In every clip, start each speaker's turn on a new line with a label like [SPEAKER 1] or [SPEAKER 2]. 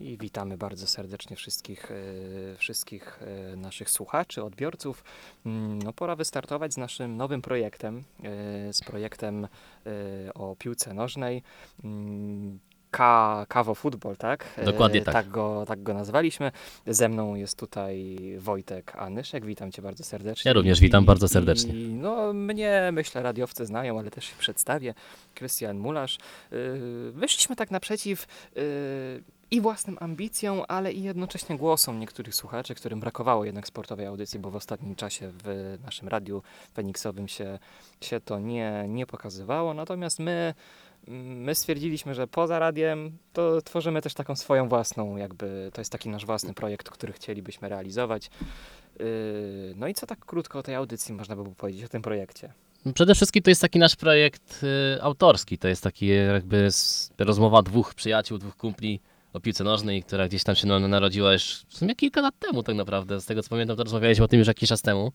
[SPEAKER 1] I witamy bardzo serdecznie wszystkich, e, wszystkich e, naszych słuchaczy, odbiorców. Mm, No, pora wystartować z naszym nowym projektem, e, z projektem o piłce nożnej. Mm, Ka, Kawo Football, tak?
[SPEAKER 2] Dokładnie tak.
[SPEAKER 1] Tak go, tak go nazwaliśmy. Ze mną jest tutaj Wojtek Anyszek. Witam cię bardzo serdecznie.
[SPEAKER 2] Ja również witam bardzo serdecznie.
[SPEAKER 1] I, no, mnie, myślę, radiowcy znają, ale też się przedstawię. Krystian Mularz. Yy, Wyszliśmy tak naprzeciw i własnym ambicjom, ale i jednocześnie głosom niektórych słuchaczy, którym brakowało jednak sportowej audycji, bo w ostatnim czasie w naszym radiu Feniksowym się, się to nie, nie pokazywało. Natomiast my, my stwierdziliśmy, że poza radiem to tworzymy też taką swoją własną, jakby to jest taki nasz własny projekt, który chcielibyśmy realizować. Yy, No i co tak krótko o tej audycji można by było powiedzieć, o tym projekcie?
[SPEAKER 2] Przede wszystkim to jest taki nasz projekt y, autorski. To jest taki jakby rozmowa dwóch przyjaciół, dwóch kumpli o piłce nożnej, która gdzieś tam się na- narodziła już w sumie kilka lat temu tak naprawdę. Z tego co pamiętam, to rozmawialiśmy o tym już jakiś czas temu.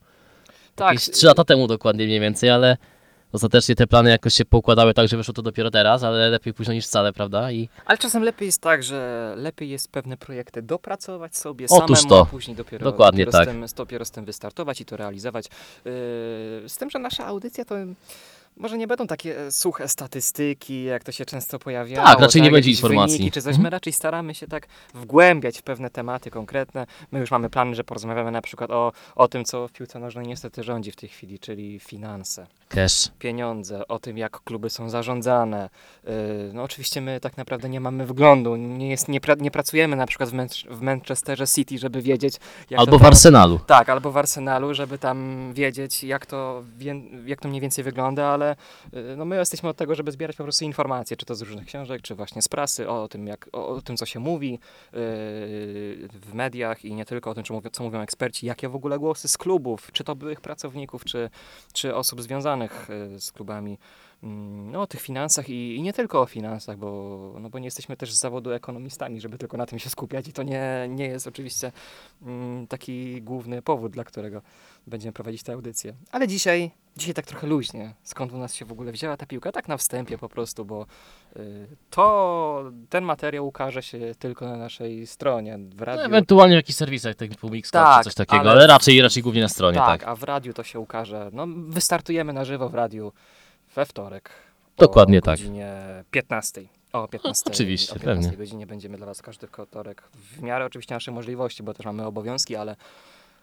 [SPEAKER 1] Tak,
[SPEAKER 2] Jakieś trzy lata temu dokładnie mniej więcej, ale ostatecznie te plany jakoś się poukładały tak, że wyszło to dopiero teraz, ale lepiej późno niż wcale, prawda? I
[SPEAKER 1] Ale czasem lepiej jest tak, że lepiej jest pewne projekty dopracować sobie
[SPEAKER 2] Otóż
[SPEAKER 1] samemu,
[SPEAKER 2] to.
[SPEAKER 1] a później dopiero,
[SPEAKER 2] Dokładnie
[SPEAKER 1] dopiero,
[SPEAKER 2] tak.
[SPEAKER 1] z tym, dopiero z tym wystartować i to realizować. Yy, z tym, że nasza audycja to może nie będą takie e, suche statystyki, jak to się często pojawiało.
[SPEAKER 2] Tak, raczej nie będzie informacji.
[SPEAKER 1] Wyniki, czy coś.
[SPEAKER 2] Mhm.
[SPEAKER 1] My raczej staramy się tak wgłębiać w pewne tematy konkretne. My już mamy plany, że porozmawiamy na przykład o, o tym, co w piłce nożnej niestety rządzi w tej chwili, czyli finanse
[SPEAKER 2] cash.
[SPEAKER 1] pieniądze, o tym, jak kluby są zarządzane. Yy, No oczywiście my tak naprawdę nie mamy wglądu, nie, jest, nie, pra, nie pracujemy na przykład w, Manch- w Manchesterze City, żeby wiedzieć,
[SPEAKER 2] Albo
[SPEAKER 1] to
[SPEAKER 2] w
[SPEAKER 1] tam,
[SPEAKER 2] Arsenalu.
[SPEAKER 1] Tak, albo w Arsenalu, żeby tam wiedzieć, jak to, jak to mniej więcej wygląda, ale yy, no my jesteśmy od tego, żeby zbierać po prostu informacje, czy to z różnych książek, czy właśnie z prasy, o, tym, jak, o, o tym, co się mówi yy, w mediach i nie tylko o tym, co mówią, co mówią eksperci, jakie w ogóle głosy z klubów, czy to byłych pracowników, czy, czy osób związanych y, z klubami, no, o tych finansach i, i nie tylko o finansach, bo, no, bo nie jesteśmy też z zawodu ekonomistami, żeby tylko na tym się skupiać i to nie, nie jest oczywiście mm, taki główny powód, dla którego będziemy prowadzić tę audycję. Ale dzisiaj, dzisiaj tak trochę luźnie, skąd u nas się w ogóle wzięła ta piłka, tak na wstępie po prostu, bo y, to, ten materiał ukaże się tylko na naszej stronie w
[SPEAKER 2] No,
[SPEAKER 1] radiu.
[SPEAKER 2] ewentualnie w jakichś serwisach typu Mixcloud
[SPEAKER 1] Tak,
[SPEAKER 2] czy coś takiego,
[SPEAKER 1] ale-
[SPEAKER 2] ale, raczej, raczej głównie na stronie,
[SPEAKER 1] tak,
[SPEAKER 2] tak.
[SPEAKER 1] a w radiu to się ukaże. No, wystartujemy na żywo w radiu we wtorek.
[SPEAKER 2] Dokładnie
[SPEAKER 1] o
[SPEAKER 2] tak.
[SPEAKER 1] godzinie 15. O 15.
[SPEAKER 2] oczywiście,
[SPEAKER 1] o 15
[SPEAKER 2] pewnie.
[SPEAKER 1] godzinie będziemy dla Was każdy wtorek. W miarę oczywiście naszej możliwości, bo też mamy obowiązki, ale,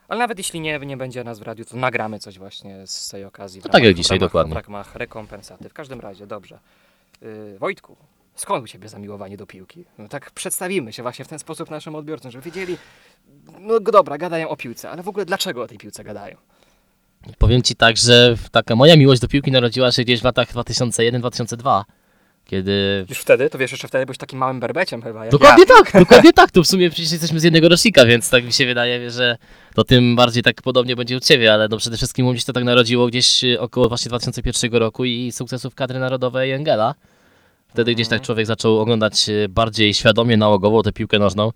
[SPEAKER 1] ale nawet jeśli nie, nie będzie nas w radiu, to nagramy coś właśnie z tej okazji.
[SPEAKER 2] No tak jak
[SPEAKER 1] ramach-
[SPEAKER 2] dzisiaj,
[SPEAKER 1] w ramach,
[SPEAKER 2] dokładnie.
[SPEAKER 1] W ramach rekompensaty. W każdym razie, dobrze. Yy, Wojtku, skąd u Ciebie zamiłowanie do piłki? No tak przedstawimy się właśnie w ten sposób naszym odbiorcom, żeby wiedzieli, no dobra, gadają o piłce, ale w ogóle dlaczego o tej piłce gadają?
[SPEAKER 2] Powiem ci tak, że taka moja miłość do piłki narodziła się gdzieś w latach 2001-2002, kiedy...
[SPEAKER 1] Już wtedy? To wiesz, jeszcze wtedy byłeś takim małym berbeciem chyba.
[SPEAKER 2] Dokładnie tak, dokładnie tak, tu w sumie przecież jesteśmy z jednego rocznika, więc tak mi się wydaje, że to tym bardziej tak podobnie będzie u Ciebie, ale no przede wszystkim u mnie się to tak narodziło gdzieś y, około właśnie 2001 roku i sukcesów kadry narodowej Engela. Wtedy gdzieś tak
[SPEAKER 1] Mhm.
[SPEAKER 2] człowiek zaczął oglądać y, bardziej świadomie, nałogowo tę piłkę nożną.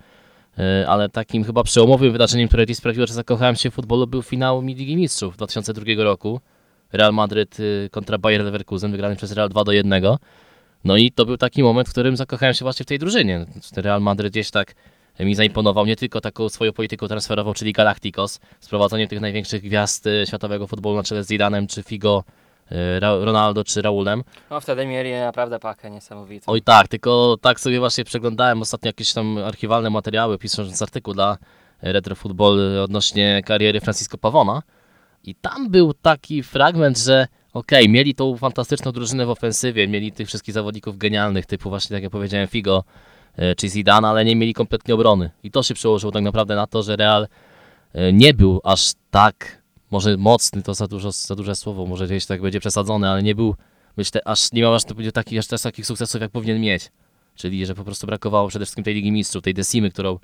[SPEAKER 2] Y, Ale takim chyba przełomowym wydarzeniem, które gdzieś sprawiło, że zakochałem się w futbolu, był finał Ligi Mistrzów 2002 roku. Real Madryt y, kontra Bayer Leverkusen, wygrany przez Real 2 do 1. No i to był taki moment, w którym zakochałem się właśnie w tej drużynie. Real Madryt gdzieś tak mi zaimponował nie tylko taką swoją polityką transferową, czyli Galacticos, sprowadzeniem tych największych gwiazd y, światowego futbolu na czele z Zidanem, czy Figo, Ronaldo, czy Raulem.
[SPEAKER 1] No wtedy mieli naprawdę pakę niesamowitą.
[SPEAKER 2] Oj tak, tylko tak sobie właśnie przeglądałem ostatnio jakieś tam archiwalne materiały, pisząc artykuł dla Retro Football odnośnie kariery Francisco Pavona. I tam był taki fragment, że okej, mieli tą fantastyczną drużynę w ofensywie, mieli tych wszystkich zawodników genialnych, typu właśnie tak jak powiedziałem Figo e, czy Zidane, ale nie mieli kompletnie obrony. I to się przełożyło tak naprawdę na to, że Real e, nie był aż tak, może mocny, to za, dużo, za duże słowo, może gdzieś tak będzie przesadzone, ale nie był, myślę, aż nie miał aż takich, aż takich sukcesów, jak powinien mieć. Czyli, że po prostu brakowało przede wszystkim tej Ligi Mistrzów, tej Decimy, którą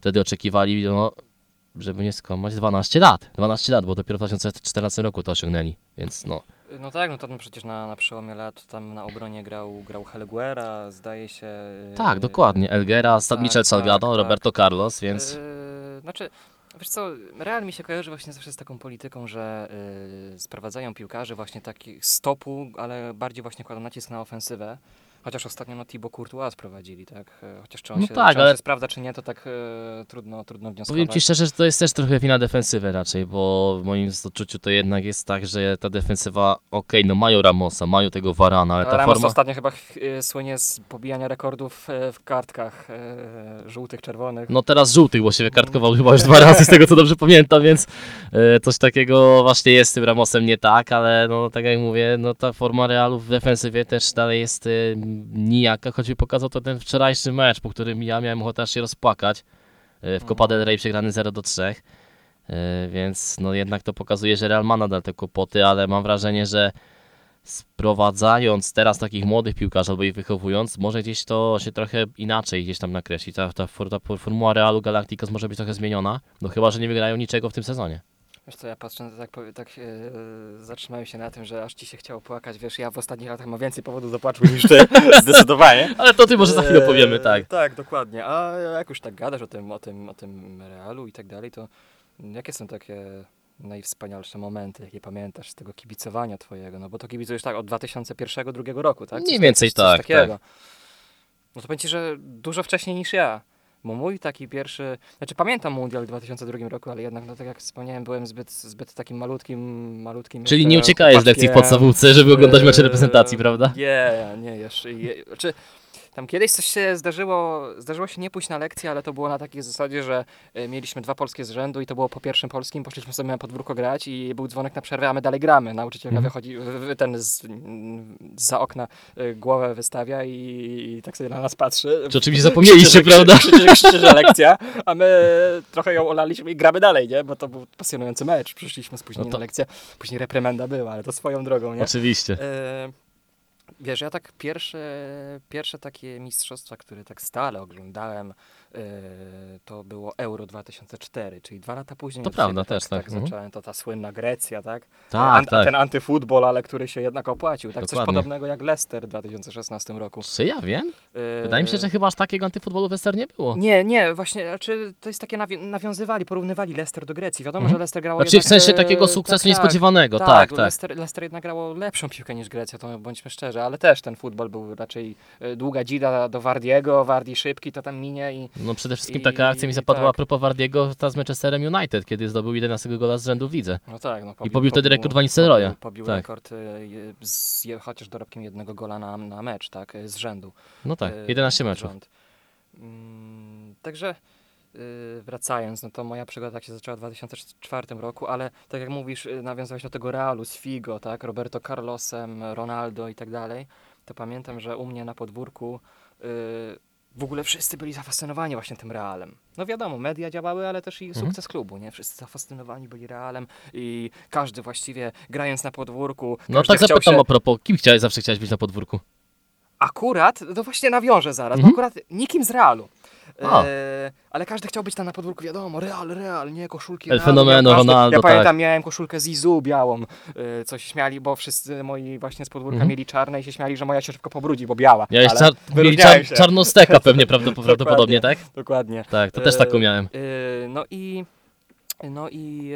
[SPEAKER 2] wtedy oczekiwali, no, żeby nie skłamać, 12 lat. 12 lat, bo dopiero w 2014 roku to osiągnęli, więc no.
[SPEAKER 1] No tak, no to przecież na, na przełomie lat tam na obronie grał, grał Helguera, zdaje się.
[SPEAKER 2] Tak, dokładnie. Elgera,
[SPEAKER 1] tak,
[SPEAKER 2] Michel Salgado,
[SPEAKER 1] tak, tak.
[SPEAKER 2] Roberto Carlos, więc
[SPEAKER 1] Yy, znaczy, wiesz co, Real mi się kojarzy właśnie zawsze z taką polityką, że yy, sprowadzają piłkarzy właśnie takich stopu, ale bardziej właśnie kładą nacisk na ofensywę. Chociaż ostatnio no Thibaut Courtois sprowadzili, tak? E, Chociaż czy on,
[SPEAKER 2] No
[SPEAKER 1] się,
[SPEAKER 2] tak,
[SPEAKER 1] czy on
[SPEAKER 2] ale-
[SPEAKER 1] się sprawdza, czy nie, to tak e, trudno, trudno wnioskować.
[SPEAKER 2] Powiem Ci szczerze, że to jest też trochę wina defensywy raczej, bo w moim odczuciu to jednak jest tak, że ta defensywa, okej, no mają Ramosa, mają tego Varana, ale ta
[SPEAKER 1] Ramos
[SPEAKER 2] forma...
[SPEAKER 1] ostatnio chyba ch- e, słynie z pobijania rekordów e, w kartkach e, żółtych, czerwonych.
[SPEAKER 2] No teraz żółtych, bo się wykartkował chyba już dwa razy, z tego co dobrze pamiętam, więc e, coś takiego właśnie jest z tym Ramosem nie tak, ale no tak jak mówię, no ta forma Realu w defensywie też dalej jest e, nijaka, choćby pokazał to ten wczorajszy mecz, po którym ja miałem ochotę aż się rozpłakać e, w Copa del Rey przegrany 0 do 3. E, Więc no jednak to pokazuje, że Real ma nadal te kłopoty, ale mam wrażenie, że sprowadzając teraz takich młodych piłkarzy albo ich wychowując, może gdzieś to się trochę inaczej gdzieś tam nakreśli. Ta, ta, ta formuła Realu Galacticos może być trochę zmieniona, no chyba, że nie wygrają niczego w tym sezonie.
[SPEAKER 1] Wiesz co, ja patrzę, tak, powie- tak e, zatrzymałem się na tym, że aż ci się chciało płakać. Wiesz, ja w ostatnich latach mam więcej powodów do płaczu niż ty, zdecydowanie.
[SPEAKER 2] Ale to ty może za chwilę powiemy, tak.
[SPEAKER 1] Tak, dokładnie. A jak już tak gadasz o tym, o tym, o tym realu i tak dalej, to jakie są takie najwspanialsze momenty, jakie pamiętasz z tego kibicowania twojego? No bo to kibicujesz tak od 2001-2002 roku, tak?
[SPEAKER 2] Mniej więcej tak,
[SPEAKER 1] takiego. No to powiem ci, że dużo wcześniej niż ja. Bo mój taki pierwszy, znaczy pamiętam Mundial w 2002 roku, ale jednak, no tak jak wspomniałem, byłem zbyt, zbyt takim malutkim, malutkim
[SPEAKER 2] Czyli nie uciekałeś z lekcji w podstawówce, żeby oglądać mecze reprezentacji, prawda?
[SPEAKER 1] Nie, nie, jeszcze. Je, czy tam kiedyś coś się zdarzyło, zdarzyło się nie pójść na lekcję, ale to było na takiej zasadzie, że e, mieliśmy dwa polskie z rzędu i to było po pierwszym polskim, poszliśmy sobie na podwórko grać i był dzwonek na przerwę, a my dalej gramy. Nauczycielka
[SPEAKER 2] Mhm.
[SPEAKER 1] wychodzi, ten z, za okna e, głowę wystawia i, i tak sobie na nas patrzy.
[SPEAKER 2] Czy oczywiście zapomnieliście,
[SPEAKER 1] Krzyczy,
[SPEAKER 2] prawda?
[SPEAKER 1] Krzyczy, krzyczy, lekcja, a my trochę ją olaliśmy i gramy dalej, nie? Bo to był pasjonujący mecz. Przyszliśmy spóźnieni
[SPEAKER 2] No to-
[SPEAKER 1] na lekcję, później reprymenda była, ale to swoją drogą, nie?
[SPEAKER 2] Oczywiście.
[SPEAKER 1] E, wiesz, ja tak pierwsze, pierwsze takie mistrzostwa, które tak stale oglądałem, to było Euro 2004, czyli dwa lata później.
[SPEAKER 2] To prawda, też
[SPEAKER 1] tak,
[SPEAKER 2] tak,
[SPEAKER 1] tak
[SPEAKER 2] mhm.
[SPEAKER 1] zacząłem, to ta słynna Grecja, tak?
[SPEAKER 2] Tak,
[SPEAKER 1] An-
[SPEAKER 2] tak.
[SPEAKER 1] Ten antyfutbol, ale który się jednak opłacił. Tak coś
[SPEAKER 2] Dokładnie.
[SPEAKER 1] podobnego jak Leicester w 2016 roku.
[SPEAKER 2] Czy ja wiem?
[SPEAKER 1] E,
[SPEAKER 2] Wydaje mi się, że chyba aż takiego antyfutbolu w Ester nie było.
[SPEAKER 1] Nie, nie, właśnie, znaczy to jest takie nawi- nawiązywali, porównywali Leicester do Grecji. Wiadomo,
[SPEAKER 2] Mhm.
[SPEAKER 1] że Leicester grało
[SPEAKER 2] Znaczy w
[SPEAKER 1] jednak,
[SPEAKER 2] sensie
[SPEAKER 1] e,
[SPEAKER 2] takiego sukcesu
[SPEAKER 1] tak,
[SPEAKER 2] niespodziewanego,
[SPEAKER 1] Tak,
[SPEAKER 2] tak, tak.
[SPEAKER 1] Leicester, Leicester jednak grało lepszą piłkę niż Grecja, to bądźmy szczerzy, ale też ten futbol był raczej e, długa dzida do Wardiego, Wardi szybki, to tam minie i
[SPEAKER 2] No przede wszystkim
[SPEAKER 1] I-
[SPEAKER 2] taka akcja mi zapadła
[SPEAKER 1] tak.
[SPEAKER 2] a propos Wardiego ta z Manchesterem United, kiedy zdobył 11 gola z rzędu w lidze.
[SPEAKER 1] no tak. No,
[SPEAKER 2] pobił wtedy rekord Van Nistelrooya.
[SPEAKER 1] Pobił, pobił
[SPEAKER 2] Tak.
[SPEAKER 1] rekord e, z chociaż dorobkiem jednego gola na, na mecz, tak, e, z rzędu.
[SPEAKER 2] No tak,
[SPEAKER 1] e,
[SPEAKER 2] 11
[SPEAKER 1] pod
[SPEAKER 2] meczów.
[SPEAKER 1] Mm, Także wracając, no to moja przygoda tak się zaczęła w 2004 roku, ale tak jak mówisz, nawiązałeś do tego Realu z Figo, tak, Roberto Carlosem, Ronaldo i tak dalej, to pamiętam, że u mnie na podwórku y, w ogóle wszyscy byli zafascynowani właśnie tym Realem. No wiadomo, media działały, ale też i
[SPEAKER 2] Mhm.
[SPEAKER 1] sukces klubu, nie? Wszyscy zafascynowani byli Realem i każdy właściwie grając na podwórku,
[SPEAKER 2] No tak zapytam
[SPEAKER 1] się...
[SPEAKER 2] a propos, kim chciałeś, zawsze chciałeś być na podwórku?
[SPEAKER 1] Akurat, to właśnie nawiążę zaraz,
[SPEAKER 2] Mhm.
[SPEAKER 1] bo akurat nikim z Realu.
[SPEAKER 2] A.
[SPEAKER 1] E, ale każdy chciał być tam na podwórku, wiadomo, Real, Real, nie, koszulki
[SPEAKER 2] El
[SPEAKER 1] Realu,
[SPEAKER 2] Fenomeno,
[SPEAKER 1] ja,
[SPEAKER 2] Ronaldo,
[SPEAKER 1] Ja
[SPEAKER 2] tak.
[SPEAKER 1] pamiętam, miałem koszulkę Zizu białą, e, co się śmiali, bo wszyscy moi właśnie z podwórka
[SPEAKER 2] Mhm.
[SPEAKER 1] mieli czarne i się śmiali, że moja się szybko pobrudzi, bo biała.
[SPEAKER 2] Miałeś
[SPEAKER 1] ale
[SPEAKER 2] czar- mieli
[SPEAKER 1] wyróżniałem
[SPEAKER 2] czar-
[SPEAKER 1] się.
[SPEAKER 2] czarnosteka pewnie prawdopodobnie, prawdopodobnie, tak?
[SPEAKER 1] Dokładnie.
[SPEAKER 2] Tak, to też taką miałem.
[SPEAKER 1] e, no i... No i,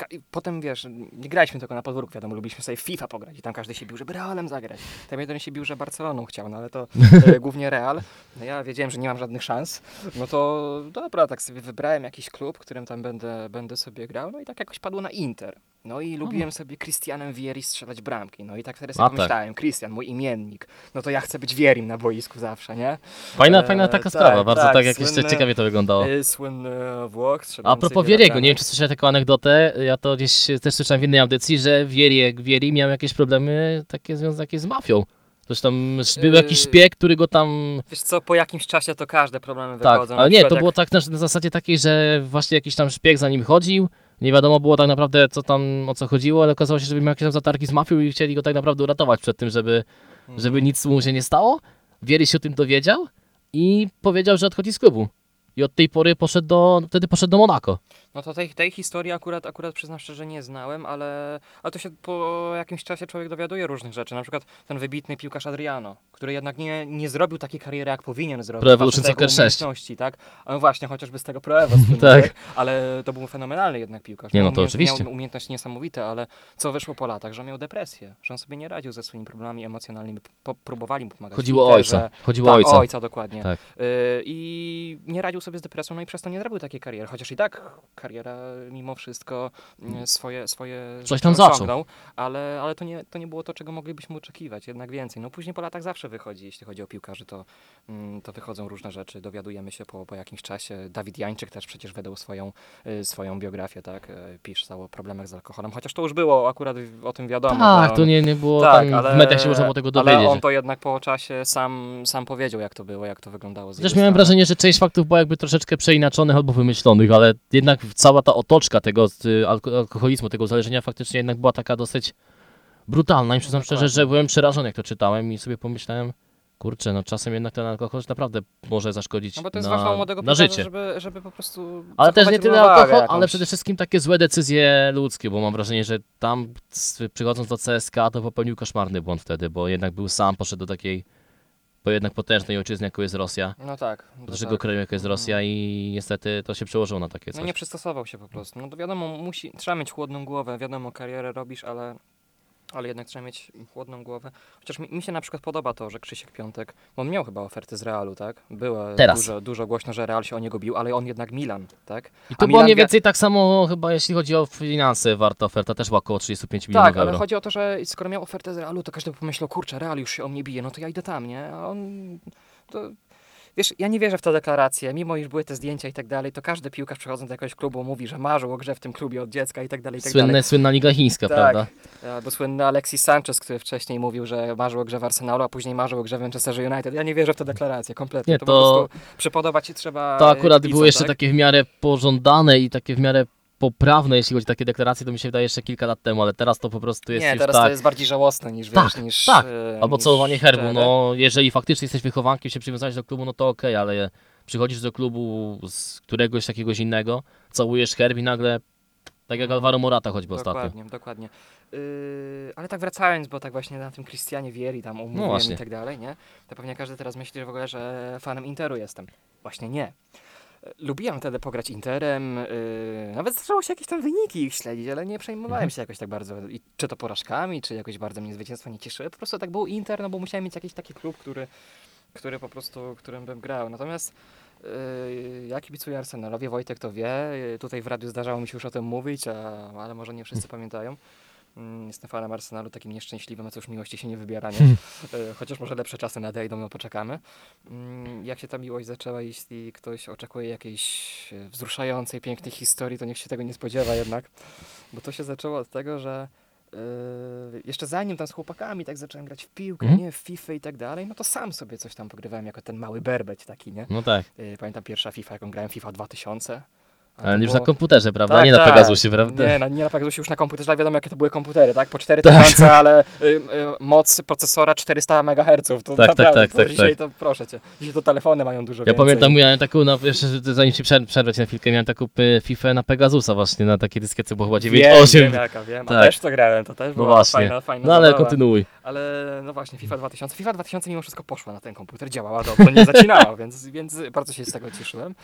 [SPEAKER 1] e, i potem wiesz, nie graliśmy tylko na podwórku, wiadomo, lubiliśmy sobie FIFA pograć i tam każdy się bił, żeby Realem zagrać. Tam jeden się bił, że Barceloną chciał, no ale to e, głównie Real. No ja wiedziałem, że nie mam żadnych szans, no to dobra, tak sobie wybrałem jakiś klub, którym tam będę, będę sobie grał, no i tak jakoś padło na Inter. No i lubiłem sobie Christianem Vieri strzelać bramki, no i tak wtedy sobie
[SPEAKER 2] A, tak.
[SPEAKER 1] pomyślałem, Christian, mój imiennik, no to ja chcę być Vierim na boisku zawsze, nie?
[SPEAKER 2] Fajna,
[SPEAKER 1] e,
[SPEAKER 2] fajna taka
[SPEAKER 1] tak,
[SPEAKER 2] sprawa, bardzo
[SPEAKER 1] tak,
[SPEAKER 2] tak, jak jeszcze
[SPEAKER 1] słynne-
[SPEAKER 2] ciekawie to wyglądało.
[SPEAKER 1] Y, Słynny Włoch.
[SPEAKER 2] A propos Wieriego, nie wiem czy słyszałeś taką anegdotę, ja to gdzieś też słyszałem w innej audycji, że Wieri, Wieri miał jakieś problemy takie związane z mafią. Zresztą był jakiś
[SPEAKER 1] Yy,
[SPEAKER 2] szpieg, który go tam
[SPEAKER 1] Wiesz co, po jakimś czasie to każde problemy
[SPEAKER 2] Tak,
[SPEAKER 1] wychodzą.
[SPEAKER 2] ale nie, to
[SPEAKER 1] jak-
[SPEAKER 2] było tak na, na zasadzie takiej, że właśnie jakiś tam szpieg za nim chodził, nie wiadomo było tak naprawdę co tam, o co chodziło, ale okazało się, że miał jakieś tam zatargi z mafią i chcieli go tak naprawdę uratować przed tym, żeby, żeby nic mu się nie stało. Wiery się o tym dowiedział i powiedział, że odchodzi z klubu. I od tej pory poszedł do, wtedy poszedł do Monako.
[SPEAKER 1] No to tej, tej historii akurat, akurat przyznam szczerze nie znałem, ale, ale to się po jakimś czasie człowiek dowiaduje różnych rzeczy. Na przykład ten wybitny piłkarz Adriano, który jednak nie, nie zrobił takiej kariery, jak powinien zrobić.
[SPEAKER 2] Pro Evolution Soccer
[SPEAKER 1] jego
[SPEAKER 2] 6.
[SPEAKER 1] umiejętności, tak? No właśnie, chociażby z tego Pro Evo słynnego,
[SPEAKER 2] Tak.
[SPEAKER 1] ale to był fenomenalny jednak piłkarz.
[SPEAKER 2] Nie, no to oczywiście.
[SPEAKER 1] Miał umiejętności niesamowite, ale co wyszło po latach, że miał depresję, że on sobie nie radził ze swoimi problemami emocjonalnymi. Po, próbowali mu pomagać.
[SPEAKER 2] Chodziło o ojca. Chodziło o
[SPEAKER 1] Tak,
[SPEAKER 2] ojca.
[SPEAKER 1] o ojca, dokładnie.
[SPEAKER 2] Tak.
[SPEAKER 1] Y, I nie radził sobie z depresją, no i przez to nie zrobił takiej kariery. Chociaż i tak kariera mimo wszystko y, swoje, swoje
[SPEAKER 2] Coś tam zaczął.
[SPEAKER 1] ale, ale to, nie, to nie było to, czego moglibyśmy oczekiwać, jednak więcej. No później po latach zawsze wychodzi, jeśli chodzi o piłkarzy, to, mm, to wychodzą różne rzeczy, dowiadujemy się po, po jakimś czasie. Dawid Jańczyk też przecież wydał swoją, y, swoją biografię, tak, y, pisał o problemach z alkoholem, chociaż to już było, akurat o tym wiadomo.
[SPEAKER 2] Tak, to nie, nie było
[SPEAKER 1] tak,
[SPEAKER 2] tam,
[SPEAKER 1] ale,
[SPEAKER 2] w mediach się można było tego dowiedzieć.
[SPEAKER 1] Ale on to jednak po czasie sam, sam powiedział, jak to było, jak to wyglądało. Z
[SPEAKER 2] Chociaż
[SPEAKER 1] jego
[SPEAKER 2] miałem wrażenie, że część faktów była jakby troszeczkę przeinaczonych albo wymyślonych, ale jednak cała ta otoczka tego y, alko alkoholizmu, tego uzależnienia faktycznie jednak była taka dosyć brutalna i przyznam szczerze, że byłem przerażony jak to czytałem i sobie pomyślałem, kurczę, no czasem jednak ten alkohol naprawdę może zaszkodzić
[SPEAKER 1] No bo to jest
[SPEAKER 2] na,
[SPEAKER 1] młodego
[SPEAKER 2] na życie.
[SPEAKER 1] żeby, żeby po prostu
[SPEAKER 2] Ale też nie tyle alkohol,
[SPEAKER 1] jakąś.
[SPEAKER 2] ale przede wszystkim takie złe decyzje ludzkie, bo mam wrażenie, że tam przychodząc do CSK to popełnił koszmarny błąd wtedy, bo jednak był sam, poszedł do takiej, bo jednak potężnej ojczyzny, jaką jest Rosja,
[SPEAKER 1] No tak.
[SPEAKER 2] do
[SPEAKER 1] No,
[SPEAKER 2] dużego
[SPEAKER 1] tak.
[SPEAKER 2] kraju, jaką jest Rosja i niestety to się przełożyło na takie
[SPEAKER 1] no
[SPEAKER 2] coś.
[SPEAKER 1] nie przystosował się po prostu. No to wiadomo, musi, trzeba mieć chłodną głowę, wiadomo, karierę robisz, ale, ale jednak trzeba mieć chłodną głowę. Chociaż mi, mi się na przykład podoba to, że Krzysiek Piątek, bo on miał chyba oferty z Realu, tak? Było
[SPEAKER 2] Teraz.
[SPEAKER 1] Dużo, dużo głośno, że Real się o niego bił, ale on jednak Milan, tak?
[SPEAKER 2] I to było mniej więcej tak samo chyba jeśli chodzi o finanse, warta oferta też była około 35 milionów
[SPEAKER 1] Tak, ale
[SPEAKER 2] euro.
[SPEAKER 1] chodzi o to, że skoro miał ofertę z Realu, to każdy by pomyślał, kurczę, Real już się o mnie bije, no to ja idę tam, nie? A on... To... Wiesz, ja nie wierzę w tę deklarację, mimo iż były te zdjęcia i tak dalej, to każdy piłkarz przechodząc do jakiegoś klubu mówi, że marzył o grze w tym klubie od dziecka i tak dalej, i tak
[SPEAKER 2] Słynne,
[SPEAKER 1] dalej.
[SPEAKER 2] słynna Liga Chińska,
[SPEAKER 1] Tak.
[SPEAKER 2] prawda?
[SPEAKER 1] Albo słynny Alexis Sanchez, który wcześniej mówił, że marzył o grze w Arsenalu, a później marzył o grze w Manchesterze United. Ja nie wierzę w tę deklarację, kompletnie.
[SPEAKER 2] Nie,
[SPEAKER 1] to,
[SPEAKER 2] to-
[SPEAKER 1] po prostu przypodobać się trzeba
[SPEAKER 2] To akurat było jeszcze
[SPEAKER 1] tak?
[SPEAKER 2] takie w miarę pożądane i takie w miarę poprawne, jeśli chodzi o takie deklaracje, to mi się wydaje jeszcze kilka lat temu, ale teraz to po prostu jest
[SPEAKER 1] Nie,
[SPEAKER 2] już
[SPEAKER 1] teraz
[SPEAKER 2] tak.
[SPEAKER 1] to jest bardziej żałosne niż,
[SPEAKER 2] Tak,
[SPEAKER 1] wiesz, niż...
[SPEAKER 2] tak.
[SPEAKER 1] e,
[SPEAKER 2] Albo
[SPEAKER 1] niż
[SPEAKER 2] całowanie herbu, no jeżeli faktycznie jesteś wychowankiem, się przywiązałeś do klubu, no to okej, ale przychodzisz do klubu z któregoś jakiegoś innego, całujesz herb i nagle, tak jak Alvaro Morata choćby ostatnio.
[SPEAKER 1] Dokładnie, dokładnie. Yy, ale tak wracając, bo tak właśnie na tym Christianie Vieri tam umówiłem
[SPEAKER 2] No
[SPEAKER 1] i tak dalej, nie? To pewnie każdy teraz myśli, w ogóle, że fanem Interu jestem. Właśnie nie. Lubiłem wtedy pograć Interem, yy, nawet zdarzało się jakieś tam wyniki ich śledzić, ale nie przejmowałem
[SPEAKER 2] Mhm.
[SPEAKER 1] się jakoś tak bardzo, i, czy to porażkami, czy jakoś bardzo mnie zwycięstwa nie cieszyły. Po prostu tak był Inter, no bo musiałem mieć jakiś taki klub, który, który po prostu, którym bym grał. Natomiast Yy, ja kibicuję Arsenalowi, Wojtek to wie. Yy, Tutaj w radiu zdarzało mi się już o tym mówić, a, ale może nie wszyscy pamiętają. Mm, Jestem fanem Arsenalu, takim nieszczęśliwym, a cóż miłości się nie wybiera, nie? Yy, Chociaż może lepsze czasy nadejdą, no poczekamy. Mm, Jak się ta miłość zaczęła, jeśli ktoś oczekuje jakiejś yy, wzruszającej, pięknej historii, to niech się tego nie spodziewa jednak. Bo to się zaczęło od tego, że yy, jeszcze zanim tam z chłopakami tak zacząłem grać w piłkę,
[SPEAKER 2] Mhm.
[SPEAKER 1] nie, w FIFA i tak dalej, no to sam sobie coś tam pogrywałem jako ten mały berbeć taki, nie?
[SPEAKER 2] No tak,
[SPEAKER 1] Yy, Pamiętam pierwsza FIFA, jaką grałem, FIFA 2000.
[SPEAKER 2] Ale już
[SPEAKER 1] było-
[SPEAKER 2] na komputerze, prawda?
[SPEAKER 1] Tak,
[SPEAKER 2] nie na
[SPEAKER 1] tak.
[SPEAKER 2] Pegasusie, prawda?
[SPEAKER 1] Nie, na, nie na Pegasusie, już na komputerze, ale wiadomo jakie to były komputery, tak? Po 4000, ale y, y, moc procesora 400 MHz. To
[SPEAKER 2] Tak, tak,
[SPEAKER 1] naprawdę,
[SPEAKER 2] tak,
[SPEAKER 1] to
[SPEAKER 2] tak,
[SPEAKER 1] dzisiaj
[SPEAKER 2] tak.
[SPEAKER 1] to proszę cię. Dzisiaj to telefony mają dużo
[SPEAKER 2] Ja
[SPEAKER 1] więcej.
[SPEAKER 2] pamiętam, miałem taką, na, jeszcze zanim ci przer- przerwę na chwilkę, miałem taką y, FIFA na Pegasusa właśnie, na takiej dyskietce, bo chyba
[SPEAKER 1] Wiem,
[SPEAKER 2] 9.8.
[SPEAKER 1] wiem jaka, wiem. A
[SPEAKER 2] Tak.
[SPEAKER 1] też to grałem, to też
[SPEAKER 2] No
[SPEAKER 1] była
[SPEAKER 2] właśnie.
[SPEAKER 1] fajna, fajna
[SPEAKER 2] No ale
[SPEAKER 1] zabawa.
[SPEAKER 2] kontynuuj.
[SPEAKER 1] Ale no właśnie, FIFA 2000. FIFA 2000 mimo wszystko poszła na ten komputer, działała dobrze, nie zacinała, więc, więc bardzo się z tego cieszyłem.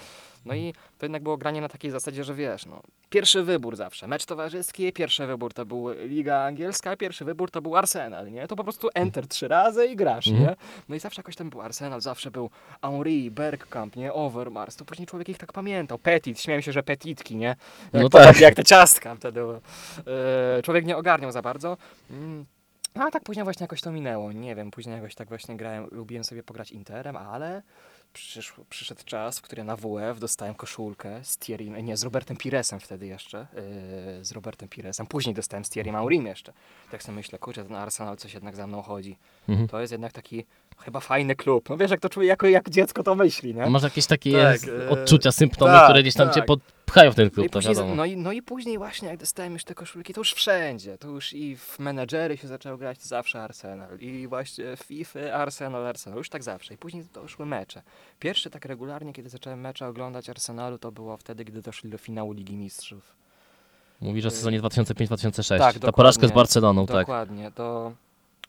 [SPEAKER 1] No i to jednak było granie na takiej zasadzie, że wiesz, no, pierwszy wybór zawsze, mecz towarzyski, pierwszy wybór to był Liga Angielska, pierwszy wybór to był Arsenal, nie? To po prostu enter trzy razy i grasz,
[SPEAKER 2] Mhm.
[SPEAKER 1] nie? No i zawsze jakoś tam był Arsenal, zawsze był Henry, Bergkamp, nie? Overmars, to później człowiek ich tak pamiętał. Petit, śmiałem się, że petitki, nie? Jak,
[SPEAKER 2] No tak.
[SPEAKER 1] takie jak te ciastka wtedy. E, człowiek nie ogarniał za bardzo. Mm. No a tak później właśnie jakoś to minęło. Nie wiem, później jakoś tak właśnie grałem, lubiłem sobie pograć Interem, ale przyszł, przyszedł czas, w którym na WF dostałem koszulkę z Thierry, nie, z Robertem Piresem wtedy jeszcze, yy, z Robertem Piresem. Później dostałem z Thierry Maurim jeszcze. Tak sobie myślę, kurczę, ten Arsenal coś jednak za mną chodzi.
[SPEAKER 2] Mhm.
[SPEAKER 1] To jest jednak taki chyba fajny klub. No wiesz, jak to czuje, jako jak dziecko to myśli, nie?
[SPEAKER 2] Masz jakieś takie
[SPEAKER 1] Tak,
[SPEAKER 2] e, odczucia, symptomy,
[SPEAKER 1] tak,
[SPEAKER 2] które gdzieś tam cię
[SPEAKER 1] tak.
[SPEAKER 2] Podpchają w ten
[SPEAKER 1] No
[SPEAKER 2] klub,
[SPEAKER 1] i,
[SPEAKER 2] to
[SPEAKER 1] później,
[SPEAKER 2] wiadomo.
[SPEAKER 1] no, i, no i później właśnie, jak dostałem już te koszulki, to już wszędzie. To już i w menedżery się zaczęło grać to zawsze Arsenal. I właśnie w FIFA Arsenal, Arsenal. Już tak zawsze. I później doszły mecze. Pierwszy tak regularnie, kiedy zacząłem mecze oglądać Arsenalu, to było wtedy, gdy doszli do finału Ligi Mistrzów.
[SPEAKER 2] Mówisz o sezonie 2005-2006.
[SPEAKER 1] Tak,
[SPEAKER 2] Ta porażka z
[SPEAKER 1] dokładnie.
[SPEAKER 2] Barceloną, tak.
[SPEAKER 1] Dokładnie. To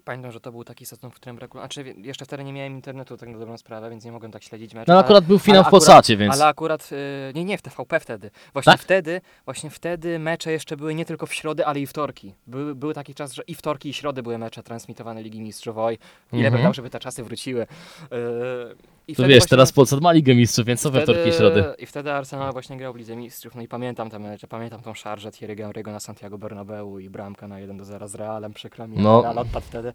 [SPEAKER 1] Pamiętam, że to był taki sezon, w którym regularnie... Znaczy, jeszcze wtedy nie miałem internetu, tak na dobrą sprawę, więc nie mogłem tak śledzić meczu.
[SPEAKER 2] No
[SPEAKER 1] ale-
[SPEAKER 2] akurat był finał
[SPEAKER 1] ale
[SPEAKER 2] w
[SPEAKER 1] akurat-
[SPEAKER 2] Polsacie, więc...
[SPEAKER 1] Ale akurat, y, nie, nie, w TVP wtedy. Właśnie
[SPEAKER 2] Tak?
[SPEAKER 1] wtedy, właśnie wtedy mecze jeszcze były nie tylko w środę, ale i wtorki. Był, był taki czas, że i wtorki, i środy były mecze transmitowane Ligi Mistrzów. Oj, ile
[SPEAKER 2] Mhm.
[SPEAKER 1] bym dał, żeby te czasy wróciły. Y, i
[SPEAKER 2] To wiesz,
[SPEAKER 1] właśnie-
[SPEAKER 2] teraz Polsat ma Ligę Mistrzów, więc co we wtorki i środy?
[SPEAKER 1] I wtedy Arsenal właśnie grał w Lidze Mistrzów. No i pamiętam te mecze, pamiętam tą szarżę Thierry Henry'ego na Santiago Bernabeu i bramka na 1 do 0 z Realem, przykro mi,
[SPEAKER 2] No.
[SPEAKER 1] Real odpadł wtedy.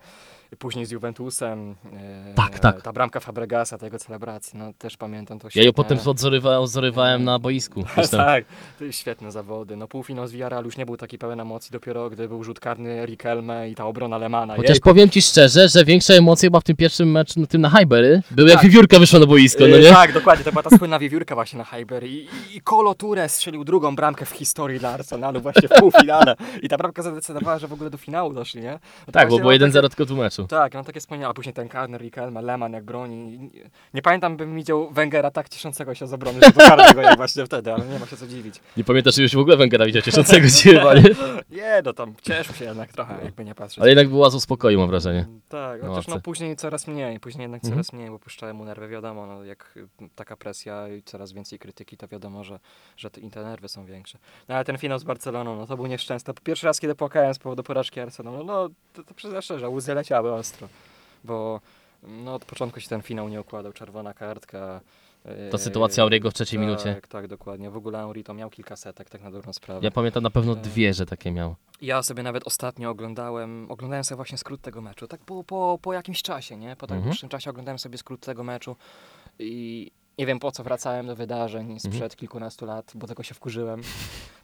[SPEAKER 1] Później z Juventusem. e,
[SPEAKER 2] Tak, tak.
[SPEAKER 1] Ta bramka Fabregasa, tego celebracji, no też pamiętam to
[SPEAKER 2] Ja ją
[SPEAKER 1] świetne.
[SPEAKER 2] potem odzorywałem, odzorywałem na boisku.
[SPEAKER 1] Tak, to jest świetne zawody. No półfinał z Villarreal już nie był taki pełen emocji, dopiero gdy był rzut karny Riquelme i ta obrona Lemana.
[SPEAKER 2] Chociaż powiem ci szczerze, że większa emocja chyba w tym pierwszym meczu, no, tym na Highbury, był jak
[SPEAKER 1] Tak.
[SPEAKER 2] wiewiórka wyszła na boisko, no
[SPEAKER 1] Yy,
[SPEAKER 2] nie?
[SPEAKER 1] Tak, dokładnie, to była ta słynna wiewiórka właśnie na Highbury i, i Kolo Touré strzelił drugą bramkę w historii dla Arsenalu właśnie w półfinale i ta bramka zadecydowała, że w ogóle do finału doszli, nie? No to
[SPEAKER 2] Tak, bo było
[SPEAKER 1] mam
[SPEAKER 2] 1-0 tylko w meczu.
[SPEAKER 1] Takie, tak, mam takie wspomnienia, a później ten karny, Riquelme, Leman jak broni. Nie, pamiętam, bym widział Wengera tak cieszącego się z obrony rzutu karnego jak właśnie wtedy, ale nie ma się co dziwić.
[SPEAKER 2] Nie pamiętasz, że już w ogóle Węgera widział cieszącego się chyba, nie?
[SPEAKER 1] Nie, no tam cieszył się jednak trochę, jakby nie patrzeć.
[SPEAKER 2] Ale jednak było z spokoju, mam wrażenie.
[SPEAKER 1] Tak, chociaż no później coraz mniej, później jednak
[SPEAKER 2] Mhm.
[SPEAKER 1] coraz mniej, bo puszczałem mu nerwy, wiadomo, no jak taka presja i coraz więcej krytyki, to wiadomo, że, że te, te nerwy są większe. No ale ten finał z Barceloną, no to był nieszczęsny. Pierwszy raz, kiedy płakałem z powodu porażki Arsenalu, no to, to przyznam szczerze, łzy leciały ostro, bo no od początku się ten finał nie układał, czerwona kartka.
[SPEAKER 2] Ta sytuacja Auriego w trzeciej
[SPEAKER 1] tak,
[SPEAKER 2] minucie.
[SPEAKER 1] Tak, dokładnie. W ogóle Auri to miał kilka setek, tak na dobrą sprawę.
[SPEAKER 2] Ja pamiętam na pewno
[SPEAKER 1] E.
[SPEAKER 2] dwie, że takie miał.
[SPEAKER 1] Ja sobie nawet ostatnio oglądałem, oglądałem sobie właśnie skrót tego meczu, tak po, po, po jakimś czasie, nie? Po tak
[SPEAKER 2] Mhm.
[SPEAKER 1] dłuższym czasie oglądałem sobie skrót tego meczu i nie wiem po co wracałem do wydarzeń sprzed
[SPEAKER 2] Mhm.
[SPEAKER 1] kilkunastu lat, bo tego się wkurzyłem.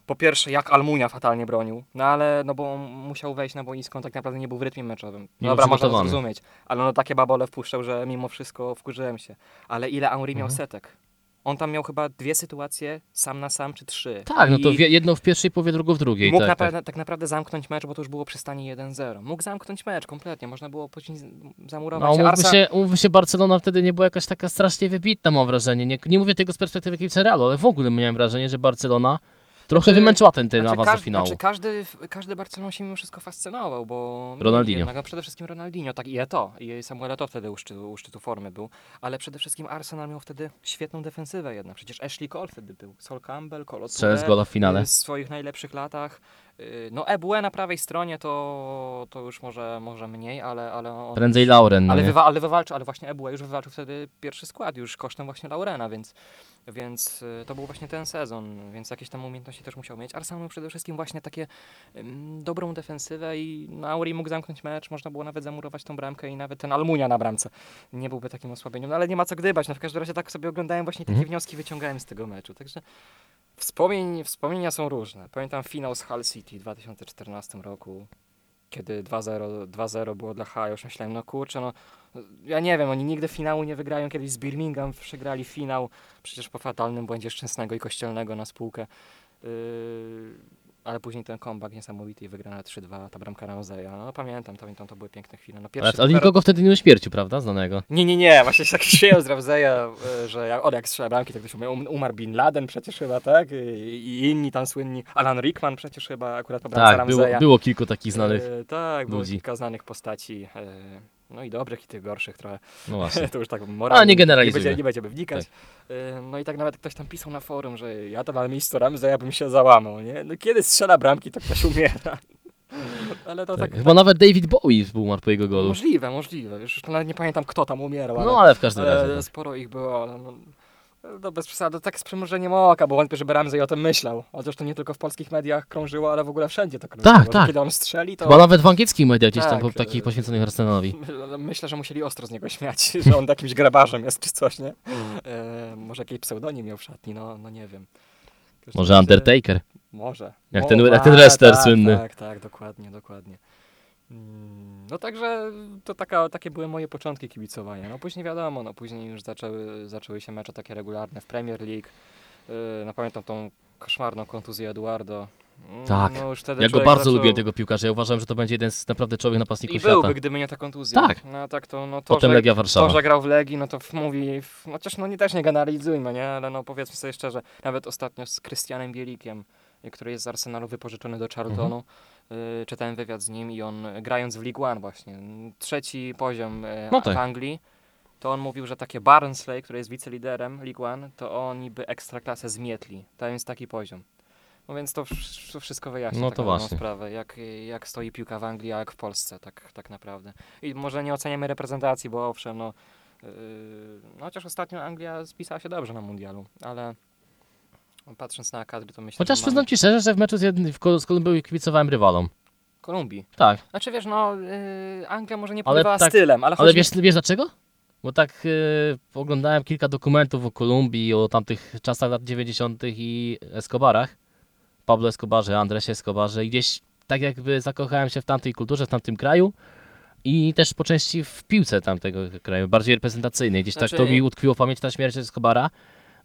[SPEAKER 1] Po pierwsze, jak Almunia fatalnie bronił, no ale, no bo on musiał wejść na boisko, on tak naprawdę nie był w rytmie meczowym. No Dobra, można to zrozumieć, ale no takie babole wpuszczał, że mimo wszystko wkurzyłem się. Ale ile miał
[SPEAKER 2] Mhm.
[SPEAKER 1] setek? On tam miał chyba dwie sytuacje, sam na sam, czy trzy.
[SPEAKER 2] Tak, no to
[SPEAKER 1] I-
[SPEAKER 2] jedną w pierwszej powie, drugą w drugiej.
[SPEAKER 1] Mógł
[SPEAKER 2] tak, tak.
[SPEAKER 1] naprawdę, tak naprawdę zamknąć mecz, bo to już było przy stanie 1-0. Mógł zamknąć mecz kompletnie, można było później z-
[SPEAKER 2] No,
[SPEAKER 1] zamurować.
[SPEAKER 2] umówmy
[SPEAKER 1] Arsa-
[SPEAKER 2] się, umówmy się, Barcelona wtedy nie była jakaś taka strasznie wybitna, mam wrażenie. Nie, nie mówię tego z perspektywy kibica Realu, ale w ogóle miałem wrażenie, że Barcelona trochę
[SPEAKER 1] Znaczy-
[SPEAKER 2] wymęczyła ten, ten
[SPEAKER 1] Znaczy,
[SPEAKER 2] awans do finału.
[SPEAKER 1] znaczy każdy, każdy Barcelona się mimo wszystko fascynował, bo...
[SPEAKER 2] Ronaldinho.
[SPEAKER 1] Jednak, no przede wszystkim Ronaldinho, tak i Eto, i Samuel Eto wtedy u szczytu, u szczytu formy był, ale przede wszystkim Arsenal miał wtedy świetną defensywę jednak, przecież Ashley Cole wtedy był, Sol Campbell, Colo
[SPEAKER 2] gola w finale.
[SPEAKER 1] y, w swoich najlepszych latach. Y, No Ebue na prawej stronie to, to już może, może mniej, ale, ale on...
[SPEAKER 2] Prędzej Lauren, no
[SPEAKER 1] Ale, wywa- ale wywalczył, ale właśnie Ebue już wywalczył wtedy pierwszy skład, już kosztem właśnie Laurena, więc, więc y, to był właśnie ten sezon, więc jakieś tam umiejętności też musiał mieć. Arsenal miał przede wszystkim właśnie takie dobrą defensywę i no, Auri mógł zamknąć mecz, można było nawet zamurować tą bramkę i nawet ten Almunia na bramce nie byłby takim osłabieniem, no ale nie ma co gdybać, no w każdym razie tak sobie oglądałem właśnie takie
[SPEAKER 2] Mhm.
[SPEAKER 1] wnioski wyciągałem z tego meczu, także wspomnień, wspomnienia są różne. Pamiętam finał z Hull City w 2014 roku, kiedy 2-0 2-0 było dla Haja, już myślałem, no kurczę, no ja nie wiem, oni nigdy finału nie wygrają, kiedyś z Birmingham przegrali finał, przecież po fatalnym błędzie Szczęsnego i Kościelnego na spółkę. Yy, ale później ten comeback niesamowity i wygrana 3-2, ta bramka Ramzeja. No pamiętam, pamiętam, to były piękne chwile. No,
[SPEAKER 2] Ale,
[SPEAKER 1] pierwszy
[SPEAKER 2] ale
[SPEAKER 1] super-
[SPEAKER 2] nikogo wtedy nie uśmiercił, prawda? Znanego.
[SPEAKER 1] nie, nie, nie, właśnie się tak śmieją z Ramzeja, e, że jak, on jak strzela bramki, tak ktoś mówi, um- umarł Bin Laden przecież chyba, tak? I, i inni tam słynni, Alan Rickman przecież chyba akurat po bramce
[SPEAKER 2] Tak, było,
[SPEAKER 1] Ramzeja.
[SPEAKER 2] było kilku takich znanych.
[SPEAKER 1] E, tak, było
[SPEAKER 2] ludzi.
[SPEAKER 1] kilka znanych postaci. E, no i dobrych i tych gorszych trochę.
[SPEAKER 2] No właśnie.
[SPEAKER 1] to już tak moralnie.
[SPEAKER 2] nie generalizujmy.
[SPEAKER 1] Nie, będzie, nie będziemy wnikać. E, no i tak nawet ktoś tam pisał na forum, że ja to na miejscu Ramzeja bym się załamał, nie? No kiedy strzela bramki, to ktoś umiera. Ale to tak,
[SPEAKER 2] Tak. Chyba nawet David Bowie umarł po jego golu.
[SPEAKER 1] możliwe, możliwe. Już nawet nie pamiętam kto tam umierał, ale...
[SPEAKER 2] No ale w każdym razie. no.
[SPEAKER 1] sporo ich było, no, no bez przesady, tak z przymrużeniem oka, bo wątpię, żeby Ramsey o tym myślał. Chociaż to nie tylko w polskich mediach krążyło, ale w ogóle wszędzie to krążyło.
[SPEAKER 2] Tak, tak.
[SPEAKER 1] Kiedy on strzeli, to
[SPEAKER 2] Chyba nawet w angielskich mediach gdzieś tam
[SPEAKER 1] Tak,
[SPEAKER 2] takich poświęconych Arsenalowi.
[SPEAKER 1] my- myślę, że musieli ostro z niego śmiać, że on jakimś grabarzem jest czy coś, nie? E, może jakiś pseudonim miał w szatni, no, no nie wiem.
[SPEAKER 2] Może Undertaker.
[SPEAKER 1] Może.
[SPEAKER 2] Jak ten- jak ten wrestler
[SPEAKER 1] tak,
[SPEAKER 2] słynny.
[SPEAKER 1] Tak, tak, dokładnie, dokładnie. Mm, No także to taka, takie były moje początki kibicowania. No później wiadomo, no później już zaczęły, zaczęły się mecze takie regularne w Premier League. Yy, no pamiętam tą koszmarną kontuzję Eduardo. Mm,
[SPEAKER 2] Tak.
[SPEAKER 1] No
[SPEAKER 2] Ja go bardzo
[SPEAKER 1] zaczął...
[SPEAKER 2] lubię tego piłkarza. Ja uważam, że to będzie jeden z naprawdę czołowych napastników
[SPEAKER 1] I
[SPEAKER 2] świata.
[SPEAKER 1] byłby, gdyby nie ta kontuzja.
[SPEAKER 2] Tak.
[SPEAKER 1] No tak to, no to,
[SPEAKER 2] Potem
[SPEAKER 1] że,
[SPEAKER 2] Legia
[SPEAKER 1] to,
[SPEAKER 2] Warszawa.
[SPEAKER 1] że grał w Legii, no to mówi, w- chociaż no nie też nie generalizujmy, nie? Ale no powiedzmy sobie szczerze, nawet ostatnio z Krystianem Bielikiem który jest z Arsenalu wypożyczony do Charltonu. Y, Czytałem wywiad z nim i on y, grając w League One właśnie, trzeci poziom y,
[SPEAKER 2] No tak.
[SPEAKER 1] w Anglii, to on mówił, że takie Barnsley, który jest wiceliderem League One, to oni by ekstraklasę zmietli. To jest taki poziom. No więc to, wsz- to wszystko wyjaśnia
[SPEAKER 2] No
[SPEAKER 1] tak
[SPEAKER 2] to właśnie.
[SPEAKER 1] sprawę, jak, jak stoi piłka w Anglii, a jak w Polsce, tak, tak naprawdę. I może nie oceniamy reprezentacji, bo owszem, no, yy, no chociaż ostatnio Anglia spisała się dobrze na mundialu, ale patrząc na kadry, to myślę,
[SPEAKER 2] Chociaż
[SPEAKER 1] że
[SPEAKER 2] przyznam ci szczerze, że w meczu z, jednym, w Kol- z Kolumbią kibicowałem rywalom.
[SPEAKER 1] Kolumbii.
[SPEAKER 2] Tak,
[SPEAKER 1] Znaczy wiesz, no yy, Anglia może nie
[SPEAKER 2] Ale
[SPEAKER 1] pływała
[SPEAKER 2] tak-
[SPEAKER 1] stylem, ale,
[SPEAKER 2] ale
[SPEAKER 1] chodzi mi-
[SPEAKER 2] wiesz, wiesz dlaczego? Bo tak y, oglądałem kilka dokumentów o Kolumbii, o tamtych czasach lat 90. i Escobarach. Pablo Escobarze, Andresie Escobarze i gdzieś tak jakby zakochałem się w tamtej kulturze, w tamtym kraju i też po części w piłce tamtego kraju, bardziej reprezentacyjnej. Gdzieś
[SPEAKER 1] Znaczy-
[SPEAKER 2] tak to mi utkwiło w pamięci ta śmierć Escobara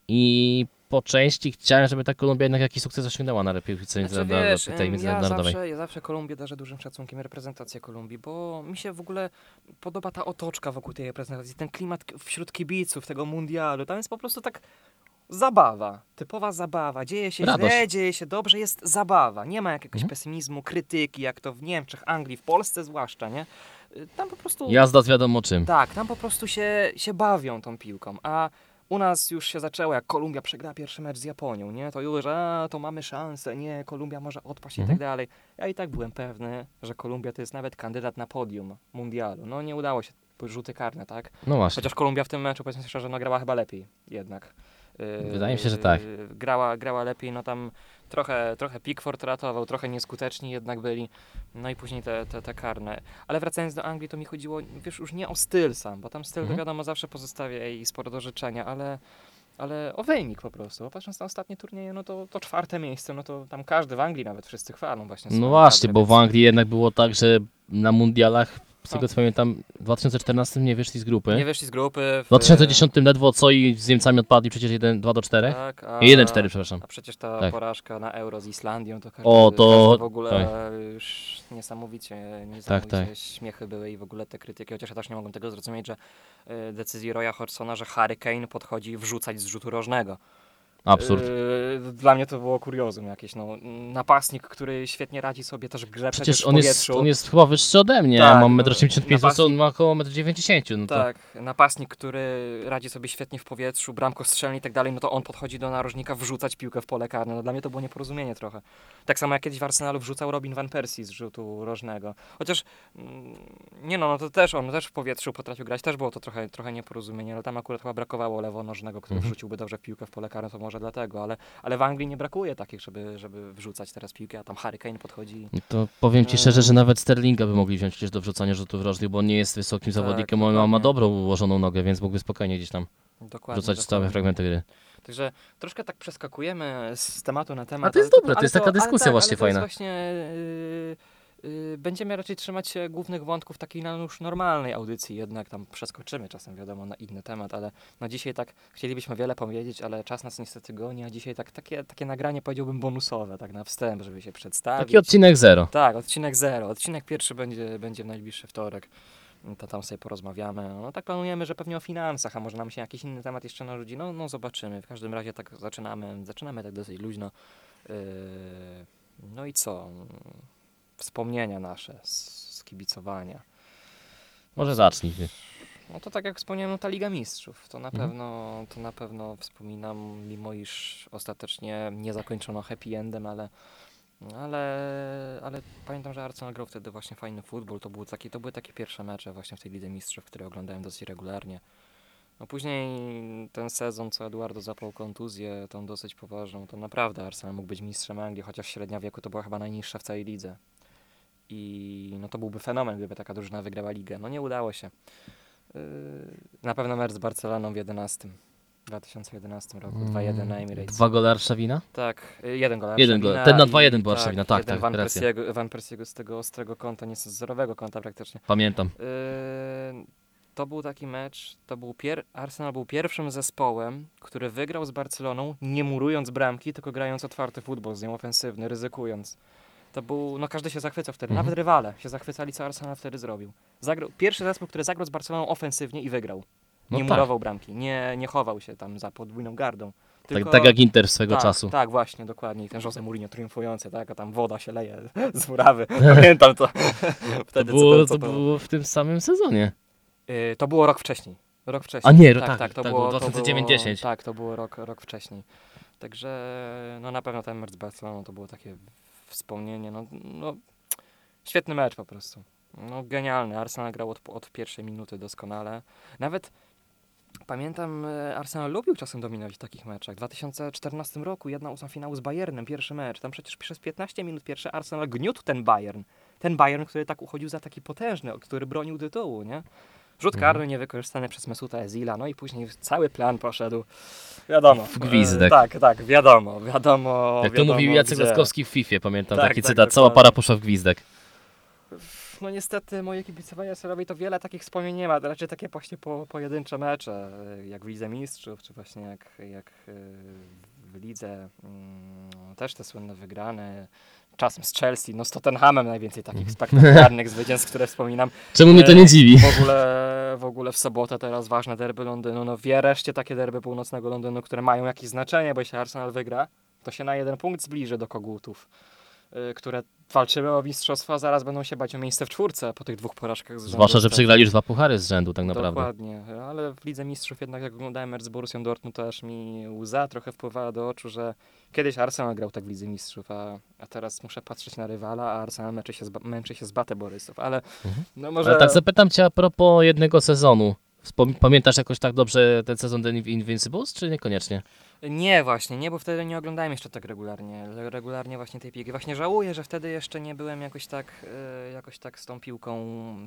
[SPEAKER 2] i po części chciałem, żeby ta Kolumbia jednak jakiś sukces osiągnęła na piłce
[SPEAKER 1] Znaczy,
[SPEAKER 2] międzynarodowej.
[SPEAKER 1] ja zawsze, ja zawsze Kolumbię darzę dużym szacunkiem, reprezentację Kolumbii, bo mi się w ogóle podoba ta otoczka wokół tej reprezentacji, ten klimat wśród kibiców tego mundialu, tam jest po prostu tak zabawa, typowa zabawa, dzieje się
[SPEAKER 2] Radość.
[SPEAKER 1] źle, dzieje się dobrze, jest zabawa, nie ma jakiegoś
[SPEAKER 2] Mhm.
[SPEAKER 1] pesymizmu, krytyki, jak to w Niemczech, Anglii, w Polsce zwłaszcza, nie? Tam po prostu...
[SPEAKER 2] Jazda z wiadomo czym.
[SPEAKER 1] Tak, tam po prostu się, się bawią tą piłką, a u nas już się zaczęło, jak Kolumbia przegra pierwszy mecz z Japonią, nie? To już, a, to mamy szansę, nie, Kolumbia może odpaść i
[SPEAKER 2] Mhm.
[SPEAKER 1] tak dalej. Ja i tak byłem pewny, że Kolumbia to jest nawet kandydat na podium mundialu. No nie udało się, rzuty karne, tak?
[SPEAKER 2] No właśnie.
[SPEAKER 1] Chociaż Kolumbia w tym meczu, powiedzmy szczerze, no grała chyba lepiej jednak.
[SPEAKER 2] Wydaje mi się, że tak.
[SPEAKER 1] Grała, grała lepiej, no tam trochę, trochę Pickford ratował, trochę nieskuteczni jednak byli, no i później te, te, te karne. Ale wracając do Anglii, to mi chodziło, wiesz, już nie o styl sam, bo tam styl,
[SPEAKER 2] Mhm.
[SPEAKER 1] to wiadomo, zawsze pozostawia jej sporo do życzenia, ale, ale o wynik po prostu. Bo patrząc na ostatnie turnieje, no to, to czwarte miejsce, no to tam każdy w Anglii nawet wszyscy chwalą właśnie
[SPEAKER 2] No właśnie,
[SPEAKER 1] kadrę,
[SPEAKER 2] bo w
[SPEAKER 1] więc-
[SPEAKER 2] Anglii jednak było tak, że na mundialach, z tego co pamiętam, w 2014 nie wyszli z grupy.
[SPEAKER 1] Nie wyszli z grupy.
[SPEAKER 2] W 2010 ledwo co i z Niemcami odpadli przecież 1, 2 do 4.
[SPEAKER 1] Tak, a,
[SPEAKER 2] 1-4, przepraszam.
[SPEAKER 1] A przecież ta
[SPEAKER 2] Tak.
[SPEAKER 1] porażka na Euro z Islandią to każdy,
[SPEAKER 2] O, to-
[SPEAKER 1] każdy w ogóle
[SPEAKER 2] tak.
[SPEAKER 1] już niesamowicie, niesamowicie
[SPEAKER 2] Tak, tak.
[SPEAKER 1] śmiechy były i w ogóle te krytyki, chociaż ja też nie mogłem tego zrozumieć, że y, decyzji Roya Hodgsona, że Harry Kane podchodzi wrzucać z rzutu rożnego.
[SPEAKER 2] Absurd.
[SPEAKER 1] Y, dla mnie to było kuriozum jakieś, no. Napastnik, który świetnie radzi sobie też w grze przecież,
[SPEAKER 2] Przecież
[SPEAKER 1] w
[SPEAKER 2] on jest,
[SPEAKER 1] powietrzu.
[SPEAKER 2] on jest chyba wyższy ode mnie,
[SPEAKER 1] Tak,
[SPEAKER 2] ja mam
[SPEAKER 1] no,
[SPEAKER 2] 1,85 m, on ma około 1,90 m. No to
[SPEAKER 1] Tak, napastnik, który radzi sobie świetnie w powietrzu, bramko strzelny i tak dalej, no to on podchodzi do narożnika wrzucać piłkę w pole karne. No dla mnie to było nieporozumienie trochę. Tak samo jak kiedyś w Arsenalu wrzucał Robin Van Persie z rzutu rożnego. Chociaż, mm, nie no, no to też on też w powietrzu potrafił grać, też było to trochę, trochę nieporozumienie, ale tam akurat chyba brakowało lewonożnego, który
[SPEAKER 2] Mhm.
[SPEAKER 1] wrzuciłby dobrze piłkę w pole karne, to może dlatego, ale, ale w Anglii nie brakuje takich, żeby, żeby wrzucać teraz piłkę, a tam Harry Kane podchodzi
[SPEAKER 2] to powiem ci szczerze, że nawet Sterlinga by mogli wziąć przecież do wrzucania rzutów rożnych, bo on nie jest wysokim
[SPEAKER 1] Tak,
[SPEAKER 2] zawodnikiem, on ma, dobrą ułożoną nogę, więc mógłby spokojnie gdzieś tam
[SPEAKER 1] dokładnie,
[SPEAKER 2] rzucać stałe
[SPEAKER 1] dokładnie.
[SPEAKER 2] fragmenty gry.
[SPEAKER 1] Także troszkę tak przeskakujemy z tematu na temat.
[SPEAKER 2] to jest dobre, to jest taka dyskusja właśnie
[SPEAKER 1] ale to
[SPEAKER 2] fajna.
[SPEAKER 1] Jest właśnie, yy, będziemy raczej trzymać się głównych wątków takiej no, już normalnej audycji, jednak tam przeskoczymy czasem wiadomo na inny temat, ale no dzisiaj tak chcielibyśmy wiele powiedzieć, ale czas nas niestety goni, a dzisiaj tak, takie, takie nagranie powiedziałbym bonusowe, tak na wstęp, żeby się przedstawić.
[SPEAKER 2] Taki odcinek zero.
[SPEAKER 1] Tak, odcinek zero. Odcinek pierwszy będzie, będzie w najbliższy wtorek. To tam sobie porozmawiamy. No tak planujemy, że pewnie o finansach, a może nam się jakiś inny temat jeszcze narzuci. No, no zobaczymy. W każdym razie tak zaczynamy, zaczynamy tak dosyć luźno. Yy, no i co? Wspomnienia nasze z, z kibicowania.
[SPEAKER 2] Może zacznij. ty.
[SPEAKER 1] No to tak jak wspomniałem, no ta Liga Mistrzów, to na
[SPEAKER 2] Mhm.
[SPEAKER 1] pewno, to na pewno wspominam, mimo iż ostatecznie nie zakończono happy endem, ale, ale, ale pamiętam, że Arsenal grał wtedy właśnie fajny futbol, to, był taki, to były takie pierwsze mecze właśnie w tej Lidze Mistrzów, które oglądałem dosyć regularnie. No później ten sezon, co Eduardo zapał kontuzję, tą dosyć poważną, to naprawdę Arsenal mógł być mistrzem Anglii, chociaż średnia wieku to była chyba najniższa w całej lidze. I no to byłby fenomen, gdyby taka drużyna wygrała ligę. No nie udało się. Yy, Na pewno mecz z Barceloną w 11. 2011 roku, 2-1 na Emirates.
[SPEAKER 2] Mm, Dwa gole Arszawina?
[SPEAKER 1] Tak, y, jeden gol
[SPEAKER 2] Jeden gol.
[SPEAKER 1] Arszawina
[SPEAKER 2] Ten na
[SPEAKER 1] i-
[SPEAKER 2] 2-1 był Arszawina, tak,
[SPEAKER 1] jeden
[SPEAKER 2] tak,
[SPEAKER 1] Van
[SPEAKER 2] racja.
[SPEAKER 1] Persiego, Van Persiego z tego ostrego kąta, nie z zerowego kąta praktycznie.
[SPEAKER 2] Pamiętam.
[SPEAKER 1] Yy, to był taki mecz, to był pier- Arsenal był pierwszym zespołem, który wygrał z Barceloną, nie murując bramki, tylko grając otwarty futbol, z nią ofensywny, ryzykując. To był, no każdy się zachwycał wtedy,
[SPEAKER 2] Mhm.
[SPEAKER 1] nawet rywale się zachwycali, co Arsenal wtedy zrobił. Zagrał, pierwszy zespół, który zagrał z Barceloną ofensywnie i wygrał.
[SPEAKER 2] No
[SPEAKER 1] Nie
[SPEAKER 2] tak.
[SPEAKER 1] murował bramki, nie, nie chował się tam za podwójną gardą, Tylko-
[SPEAKER 2] tak jak Inter swego
[SPEAKER 1] tak,
[SPEAKER 2] czasu.
[SPEAKER 1] Tak, właśnie, dokładnie. I ten Jose Mourinho triumfujący, tak, a tam woda się leje z murawy. Pamiętam to.
[SPEAKER 2] To
[SPEAKER 1] Wtedy
[SPEAKER 2] było,
[SPEAKER 1] co
[SPEAKER 2] to było w tym samym sezonie.
[SPEAKER 1] Y, To było rok wcześniej. Rok wcześniej.
[SPEAKER 2] A nie, tak, tak,
[SPEAKER 1] to
[SPEAKER 2] tak,
[SPEAKER 1] było to
[SPEAKER 2] 2009.
[SPEAKER 1] Było, tak, to było rok, rok wcześniej. Także no na pewno ten mecz z Barceloną to było takie wspomnienie. No, no, świetny mecz po prostu. No, genialny. Arsenal grał od, od pierwszej minuty doskonale. Nawet pamiętam, e, Arsenal lubił czasem dominować w takich meczach. W 2014 roku jedna ósma finału z Bayernem, pierwszy mecz. Tam przecież przez 15 minut pierwszy Arsenal gniótł ten Bayern. Ten Bayern, który tak uchodził za taki potężny, który bronił tytułu, nie? Rzut
[SPEAKER 2] Mhm.
[SPEAKER 1] karny niewykorzystany przez Mesuta Ezila, no i później cały plan poszedł. Wiadomo.
[SPEAKER 2] W gwizdek.
[SPEAKER 1] E, tak, tak, wiadomo, wiadomo.
[SPEAKER 2] Jak to
[SPEAKER 1] wiadomo,
[SPEAKER 2] mówił Jacek
[SPEAKER 1] gdzie.
[SPEAKER 2] Laskowski w FIFA, pamiętam
[SPEAKER 1] Tak,
[SPEAKER 2] taki
[SPEAKER 1] tak,
[SPEAKER 2] cytat. Cała para poszła w gwizdek.
[SPEAKER 1] No niestety moje kibicowanie Arsenalowi to wiele takich wspomnień nie ma, to raczej takie właśnie po, pojedyncze mecze, e, jak w Lidze Mistrzów, czy właśnie jak, jak e, w Lidze mm, też te słynne wygrane, czasem z Chelsea, no z Tottenhamem najwięcej takich
[SPEAKER 2] Mhm.
[SPEAKER 1] spektakularnych zwycięstw, które wspominam.
[SPEAKER 2] Czemu mnie to
[SPEAKER 1] E,
[SPEAKER 2] nie dziwi?
[SPEAKER 1] W ogóle, w ogóle w sobotę teraz ważne derby Londynu, no wie reszcie takie derby północnego Londynu, które mają jakieś znaczenie, bo jeśli Arsenal wygra, to się na jeden punkt zbliży do kogutów, które walczyły o mistrzostwa, zaraz będą się bać o miejsce w czwórce po tych dwóch porażkach z rzędu.
[SPEAKER 2] Zwłaszcza, że przegrali już dwa puchary z rzędu tak naprawdę.
[SPEAKER 1] Dokładnie, ale w Lidze Mistrzów jednak jak oglądałem mecz z Borussią Dortmund, to aż mi łza trochę wpływała do oczu, że kiedyś Arsenal grał tak w Lidze Mistrzów, a, a teraz muszę patrzeć na rywala, a Arsenal męczy się z, męczy się z Batę Borysów, ale
[SPEAKER 2] Mhm.
[SPEAKER 1] no może...
[SPEAKER 2] Ale tak zapytam cię a propos jednego sezonu. Pamiętasz jakoś tak dobrze ten sezon The Invincibles, czy niekoniecznie?
[SPEAKER 1] Nie, właśnie, nie, bo wtedy nie oglądałem jeszcze tak regularnie, regularnie właśnie tej piłki. Właśnie żałuję, że wtedy jeszcze nie byłem jakoś tak, e, jakoś tak z tą piłką,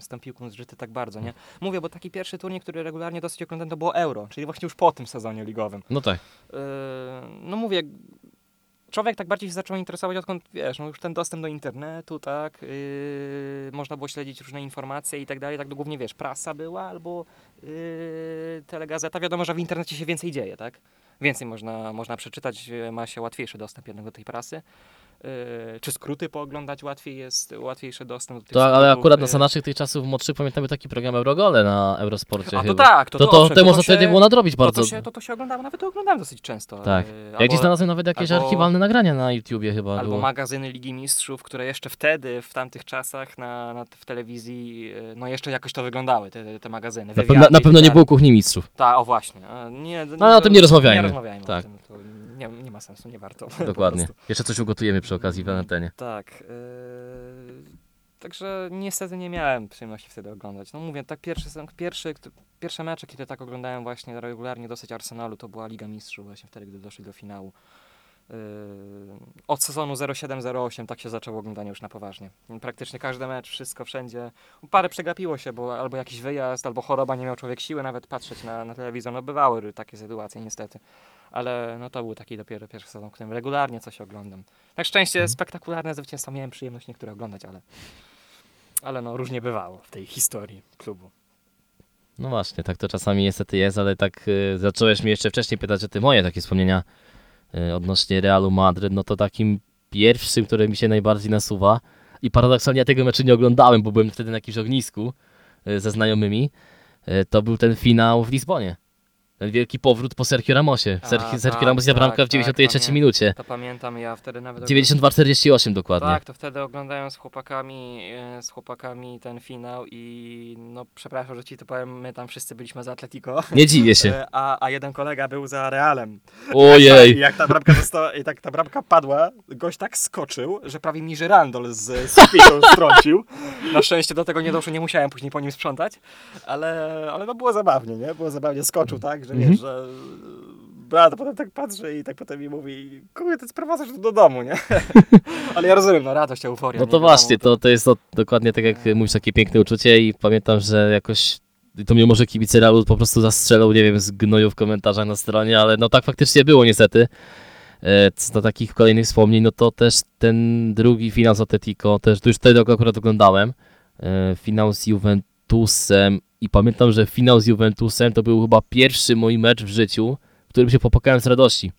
[SPEAKER 1] z tą piłką zżyty tak bardzo, nie? Mówię, bo taki pierwszy turniej, który regularnie dosyć oglądałem, to było Euro, czyli właśnie już po tym sezonie ligowym.
[SPEAKER 2] No tak.
[SPEAKER 1] E, no mówię, człowiek tak bardziej się zaczął interesować, odkąd, wiesz, no już ten dostęp do internetu, tak, yy, można było śledzić różne informacje i tak dalej, tak głównie, wiesz, prasa była albo yy, telegazeta, wiadomo, że w internecie się więcej dzieje, tak, więcej można, można przeczytać, ma się łatwiejszy dostęp jednak do tej prasy, czy skróty pooglądać łatwiej jest, łatwiejszy dostęp do tych
[SPEAKER 2] To, ale akurat
[SPEAKER 1] yy.
[SPEAKER 2] za naszych tych czasów młodszych pamiętamy taki program Eurogole na Eurosporcie
[SPEAKER 1] A to
[SPEAKER 2] chyba.
[SPEAKER 1] tak, to,
[SPEAKER 2] To,
[SPEAKER 1] to,
[SPEAKER 2] to,
[SPEAKER 1] owszem,
[SPEAKER 2] to,
[SPEAKER 1] to się-
[SPEAKER 2] było nadrobić
[SPEAKER 1] To,
[SPEAKER 2] bardzo.
[SPEAKER 1] to, się, to, to się oglądało, nawet to oglądałem dosyć często.
[SPEAKER 2] Tak.
[SPEAKER 1] yy,
[SPEAKER 2] Ja gdzieś
[SPEAKER 1] albo-
[SPEAKER 2] znalazłem nawet jakieś
[SPEAKER 1] albo-
[SPEAKER 2] archiwalne nagrania na YouTubie chyba
[SPEAKER 1] Albo
[SPEAKER 2] było.
[SPEAKER 1] magazyny Ligi Mistrzów, które jeszcze wtedy, w tamtych czasach na, na, w telewizji, no jeszcze jakoś to wyglądały, te, te magazyny.
[SPEAKER 2] Na,
[SPEAKER 1] wywiady
[SPEAKER 2] na, na
[SPEAKER 1] i
[SPEAKER 2] pewno
[SPEAKER 1] tak
[SPEAKER 2] nie było kuchni mistrzów.
[SPEAKER 1] Tak, o właśnie. Nie,
[SPEAKER 2] No, ale o tym nie rozmawiajmy.
[SPEAKER 1] Nie rozmawiajmy
[SPEAKER 2] Tak.
[SPEAKER 1] o tym, to nie, nie ma sensu, nie warto.
[SPEAKER 2] Dokładnie. Jeszcze coś ugotujemy przy okazji w antenie.
[SPEAKER 1] Tak. e, także niestety nie miałem przyjemności wtedy oglądać. No mówię, tak pierwszy, pierwszy, pierwsze mecze, kiedy tak oglądałem właśnie regularnie dosyć Arsenalu, to była Liga Mistrzów właśnie wtedy, gdy doszli do finału. Yy, od sezonu 07-08 tak się zaczęło oglądanie już na poważnie. Praktycznie każdy mecz, wszystko wszędzie. Parę przegapiło się, bo albo jakiś wyjazd, albo choroba, nie miał człowiek siły nawet patrzeć na, na telewizor. No bywały takie sytuacje niestety. Ale no to był taki dopiero pierwszy sezon, w którym regularnie coś oglądam. Na szczęście spektakularne zwycięstwa miałem przyjemność niektóre oglądać, ale, ale no różnie bywało w tej historii klubu.
[SPEAKER 2] No właśnie, tak to czasami niestety jest, ale tak y, zacząłeś mnie jeszcze wcześniej pytać o te moje takie wspomnienia y, odnośnie Realu Madryt, no to takim pierwszym, który mi się najbardziej nasuwa i paradoksalnie ja tego meczu nie oglądałem, bo byłem wtedy na jakimś ognisku y, ze znajomymi, y, to był ten finał w Lizbonie. Ten wielki powrót po Sergio Ramosie.
[SPEAKER 1] A,
[SPEAKER 2] Sergio, Sergio
[SPEAKER 1] tak,
[SPEAKER 2] Ramos zjadł
[SPEAKER 1] tak,
[SPEAKER 2] bramkę w
[SPEAKER 1] tak,
[SPEAKER 2] 93
[SPEAKER 1] pamię-
[SPEAKER 2] minucie.
[SPEAKER 1] To pamiętam, ja wtedy nawet...
[SPEAKER 2] 92-48 dokładnie.
[SPEAKER 1] Tak, to wtedy oglądałem z chłopakami, e, z chłopakami ten finał i no przepraszam, że ci to powiem, my tam wszyscy byliśmy za Atletico,
[SPEAKER 2] Nie dziwię się.
[SPEAKER 1] e, a, a jeden kolega był za Realem. I
[SPEAKER 2] Ojej.
[SPEAKER 1] jak ta bramka została, i tak ta bramka padła, gość tak skoczył, że prawie mi żyrandol z sufitu strącił. Na szczęście do tego nie doszło, nie musiałem później po nim sprzątać, ale, ale no było zabawnie, nie? Było zabawnie, skoczył tak, że
[SPEAKER 2] Mhm.
[SPEAKER 1] wiesz, że... Brat, a potem tak patrzy i tak potem mi mówi, kurde, ty sprowadzasz to do domu, nie? Ale ja rozumiem, no radość, euforia.
[SPEAKER 2] No to właśnie, to, to jest to, dokładnie tak jak mówisz, takie piękne uczucie i pamiętam, że jakoś to mnie może kibice Realu po prostu zastrzelą, nie wiem, z gnoju w komentarzach na stronie, ale no tak faktycznie było niestety. E, Co do takich kolejnych wspomnień, no to też ten drugi finał z Atletico, też to już wtedy akurat oglądałem, e, finał z Juventusem i pamiętam, że finał z Juventusem to był chyba pierwszy mój mecz w życiu, w którym się popłakałem z radości.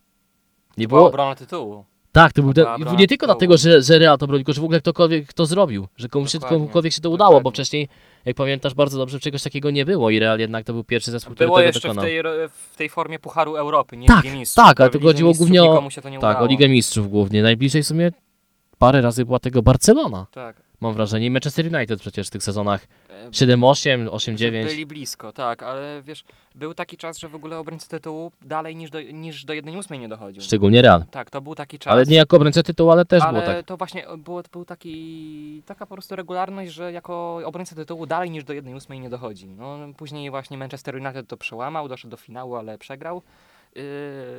[SPEAKER 2] Nie było,
[SPEAKER 1] obrona tytułu.
[SPEAKER 2] Tak, to był
[SPEAKER 1] była
[SPEAKER 2] te,
[SPEAKER 1] obrona
[SPEAKER 2] nie tylko
[SPEAKER 1] tytułu.
[SPEAKER 2] dlatego, że, że Real to bronił, tylko że w ogóle ktokolwiek to zrobił, że komuś się,
[SPEAKER 1] Dokładnie,
[SPEAKER 2] komukolwiek się to udało, bo
[SPEAKER 1] dokładnie.
[SPEAKER 2] wcześniej, jak pamiętasz bardzo dobrze, czegoś takiego nie było i Real jednak to był pierwszy zespół, który
[SPEAKER 1] Było
[SPEAKER 2] tego
[SPEAKER 1] jeszcze w
[SPEAKER 2] dokonał.
[SPEAKER 1] tej, ro- w tej formie Pucharu Europy, nie
[SPEAKER 2] Tak,
[SPEAKER 1] Ligi Mistrzów.
[SPEAKER 2] tak, ale to chodziło
[SPEAKER 1] Mistrzów
[SPEAKER 2] głównie o-
[SPEAKER 1] nikomu się to nie
[SPEAKER 2] Tak, o
[SPEAKER 1] udało.
[SPEAKER 2] Ligę Mistrzów głównie. Najbliżej w sumie parę razy była tego Barcelona,
[SPEAKER 1] Tak.
[SPEAKER 2] Mam wrażenie. I Manchester United przecież w tych sezonach
[SPEAKER 1] E,
[SPEAKER 2] 7-8,
[SPEAKER 1] że
[SPEAKER 2] 8-9.
[SPEAKER 1] Byli blisko, tak, ale wiesz, był taki czas, że w ogóle obrońca tytułu dalej niż do, niż do 1-8 nie dochodził.
[SPEAKER 2] Szczególnie Real.
[SPEAKER 1] Tak, to był taki czas.
[SPEAKER 2] Ale nie jako obrońca tytułu, ale też
[SPEAKER 1] ale
[SPEAKER 2] było tak.
[SPEAKER 1] to właśnie było, to był taki, taka po prostu regularność, że jako obrońca tytułu dalej niż do 1-8 nie dochodzi. No, później właśnie Manchester United to przełamał, doszedł do finału, ale przegrał. Yy,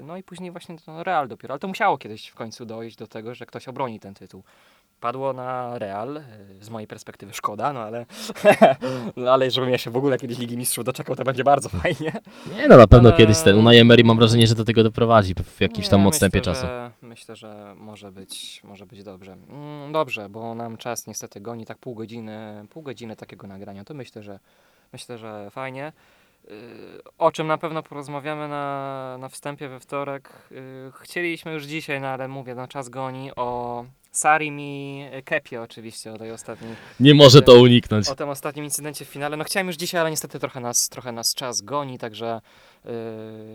[SPEAKER 1] no i później właśnie to Real dopiero, ale to musiało kiedyś w końcu dojść do tego, że ktoś obroni ten tytuł. Padło na Real, yy, z mojej perspektywy szkoda, no ale, no ale żebym ja się w ogóle kiedyś Ligi Mistrzów doczekał, to będzie bardzo fajnie.
[SPEAKER 2] Nie no, na pewno
[SPEAKER 1] ale-
[SPEAKER 2] kiedyś ten Unai Emery mam wrażenie, że do tego doprowadzi w jakimś tam odstępie
[SPEAKER 1] myślę,
[SPEAKER 2] czasu.
[SPEAKER 1] Że, myślę, że może być, może być dobrze. Mm, dobrze, bo nam czas niestety goni, tak pół godziny, pół godziny takiego nagrania, to myślę, że myślę, że fajnie. Yy, O czym na pewno porozmawiamy na, na wstępie we wtorek. Yy, Chcieliśmy już dzisiaj, no ale mówię, no czas goni o Sarimi Kepie oczywiście, o tej ostatniej
[SPEAKER 2] Nie może to uniknąć.
[SPEAKER 1] o tym ostatnim incydencie w finale. No chciałem już dzisiaj, ale niestety trochę nas, trochę nas czas goni, także, yy,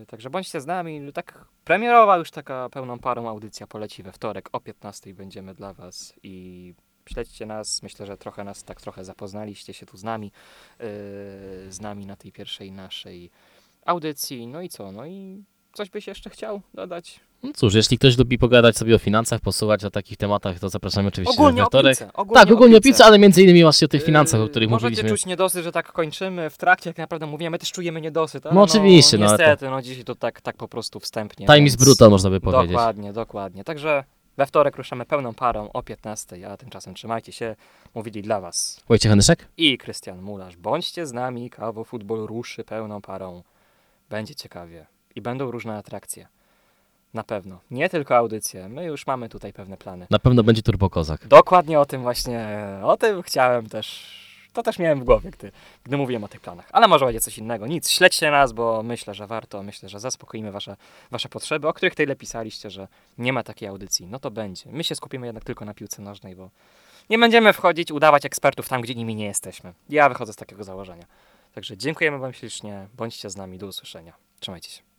[SPEAKER 1] także bądźcie z nami. Tak premierowa już taka pełną parą audycja poleci we wtorek o 15 będziemy dla was i śledźcie nas. Myślę, że trochę nas tak trochę zapoznaliście się tu z nami, yy, z nami na tej pierwszej naszej audycji. No i co? No i coś byś jeszcze chciał dodać?
[SPEAKER 2] No cóż, jeśli ktoś lubi pogadać sobie o finansach, posłuchać o takich tematach, to zapraszamy oczywiście
[SPEAKER 1] Ogólnie o
[SPEAKER 2] wtorek.
[SPEAKER 1] Ogólnie
[SPEAKER 2] Tak, ogólnie o pizzę, ale między innymi właśnie o tych finansach, o
[SPEAKER 1] Yy,
[SPEAKER 2] których
[SPEAKER 1] Możecie
[SPEAKER 2] mówiliśmy.
[SPEAKER 1] czuć niedosyt, że tak kończymy w trakcie, jak naprawdę mówimy, my też czujemy niedosyt. Ale
[SPEAKER 2] No oczywiście, no ale to-
[SPEAKER 1] Niestety, no dzisiaj to tak, tak po prostu wstępnie.
[SPEAKER 2] Time is
[SPEAKER 1] więc-
[SPEAKER 2] brutal, można by powiedzieć.
[SPEAKER 1] Dokładnie, dokładnie. Także we wtorek ruszamy pełną parą o 15, a tymczasem trzymajcie się. Mówili dla was
[SPEAKER 2] Wojciech Anyszek?
[SPEAKER 1] i Krystian Mularz. Bądźcie z nami, kawo futbol ruszy pełną parą. Będzie ciekawie i będą różne atrakcje. Na pewno. Nie tylko audycje. My już mamy tutaj pewne plany.
[SPEAKER 2] Na pewno będzie Turbo Kozak.
[SPEAKER 1] Dokładnie o tym właśnie, o tym chciałem też, to też miałem w głowie, gdy, gdy mówiłem o tych planach. Ale może będzie coś innego. Nic, śledźcie nas, bo myślę, że warto, myślę, że zaspokoimy wasze, wasze potrzeby, o których tyle pisaliście, że nie ma takiej audycji. No to będzie. My się skupimy jednak tylko na piłce nożnej, bo nie będziemy wchodzić, udawać ekspertów tam, gdzie nimi nie jesteśmy. Ja wychodzę z takiego założenia. Także dziękujemy wam ślicznie, bądźcie z nami, do usłyszenia. Trzymajcie się.